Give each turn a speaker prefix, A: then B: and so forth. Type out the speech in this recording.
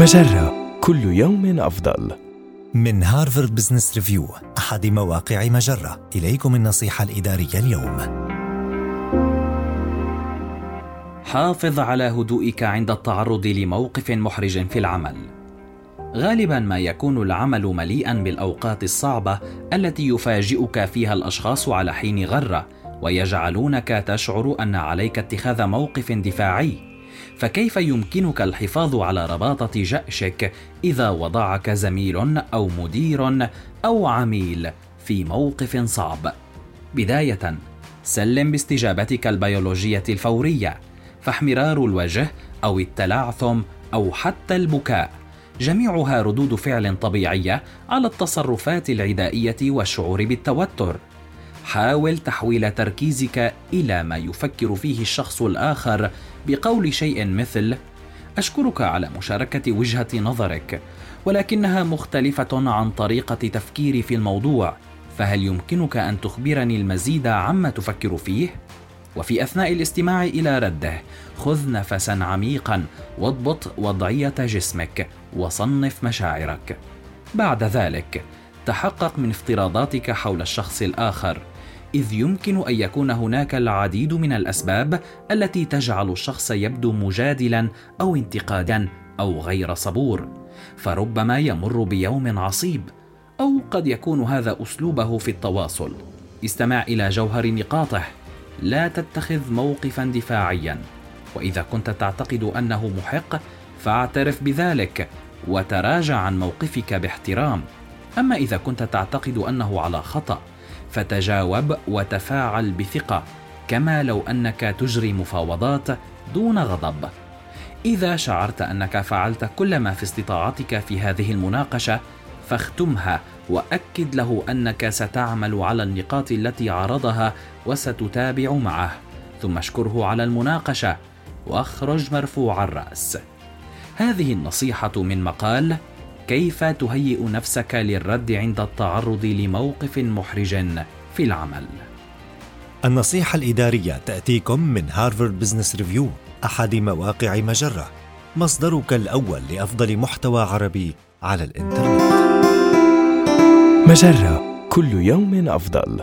A: مجرة. كل يوم أفضل.
B: من هارفارد بزنس ريفيو أحد مواقع مجرة. إليكم النصيحة الإدارية اليوم.
C: حافظ على هدوئك عند التعرض لموقف محرج في العمل. غالبا ما يكون العمل مليئا بالأوقات الصعبة التي يفاجئك فيها الأشخاص على حين غرة ويجعلونك تشعر أن عليك اتخاذ موقف دفاعي. فكيف يمكنك الحفاظ على رباطة جأشك إذا وضعك زميل أو مدير أو عميل في موقف صعب؟ بداية سلم باستجابتك البيولوجية الفورية فاحمرار الوجه أو التلعثم أو حتى البكاء. جميعها ردود فعل طبيعية على التصرفات العدائية والشعور بالتوتر. حاول تحويل تركيزك إلى ما يفكر فيه الشخص الآخر بقول شيء مثل أشكرك على مشاركة وجهة نظرك ولكنها مختلفة عن طريقة تفكيري في الموضوع فهل يمكنك أن تخبرني المزيد عما تفكر فيه؟ وفي أثناء الاستماع إلى رده خذ نفسا عميقا واضبط وضعية جسمك وصنف مشاعرك. بعد ذلك تحقق من افتراضاتك حول الشخص الآخر. إذ يمكن أن يكون هناك العديد من الأسباب التي تجعل الشخص يبدو مجادلا أو انتقادا أو غير صبور فربما يمر بيوم عصيب أو قد يكون هذا أسلوبه في التواصل. استمع إلى جوهر نقاطه. لا تتخذ موقفا دفاعيا وإذا كنت تعتقد أنه محق فاعترف بذلك وتراجع عن موقفك باحترام. أما إذا كنت تعتقد أنه على خطأ فتجاوب وتفاعل بثقة كما لو أنك تجري مفاوضات دون غضب. إذا شعرت أنك فعلت كل ما في استطاعتك في هذه المناقشة فاختمها وأكد له أنك ستعمل على النقاط التي عرضها وستتابع معه. ثم اشكره على المناقشة وأخرج مرفوع الرأس. هذه النصيحة من مقال كيف تهيئ نفسك للرد عند التعرض لموقف محرج في العمل؟
B: النصيحة الإدارية تأتيكم من هارفارد بزنس ريفيو أحد مواقع مجرة. مصدرك الأول لأفضل محتوى عربي على الإنترنت.
A: مجرة كل يوم أفضل.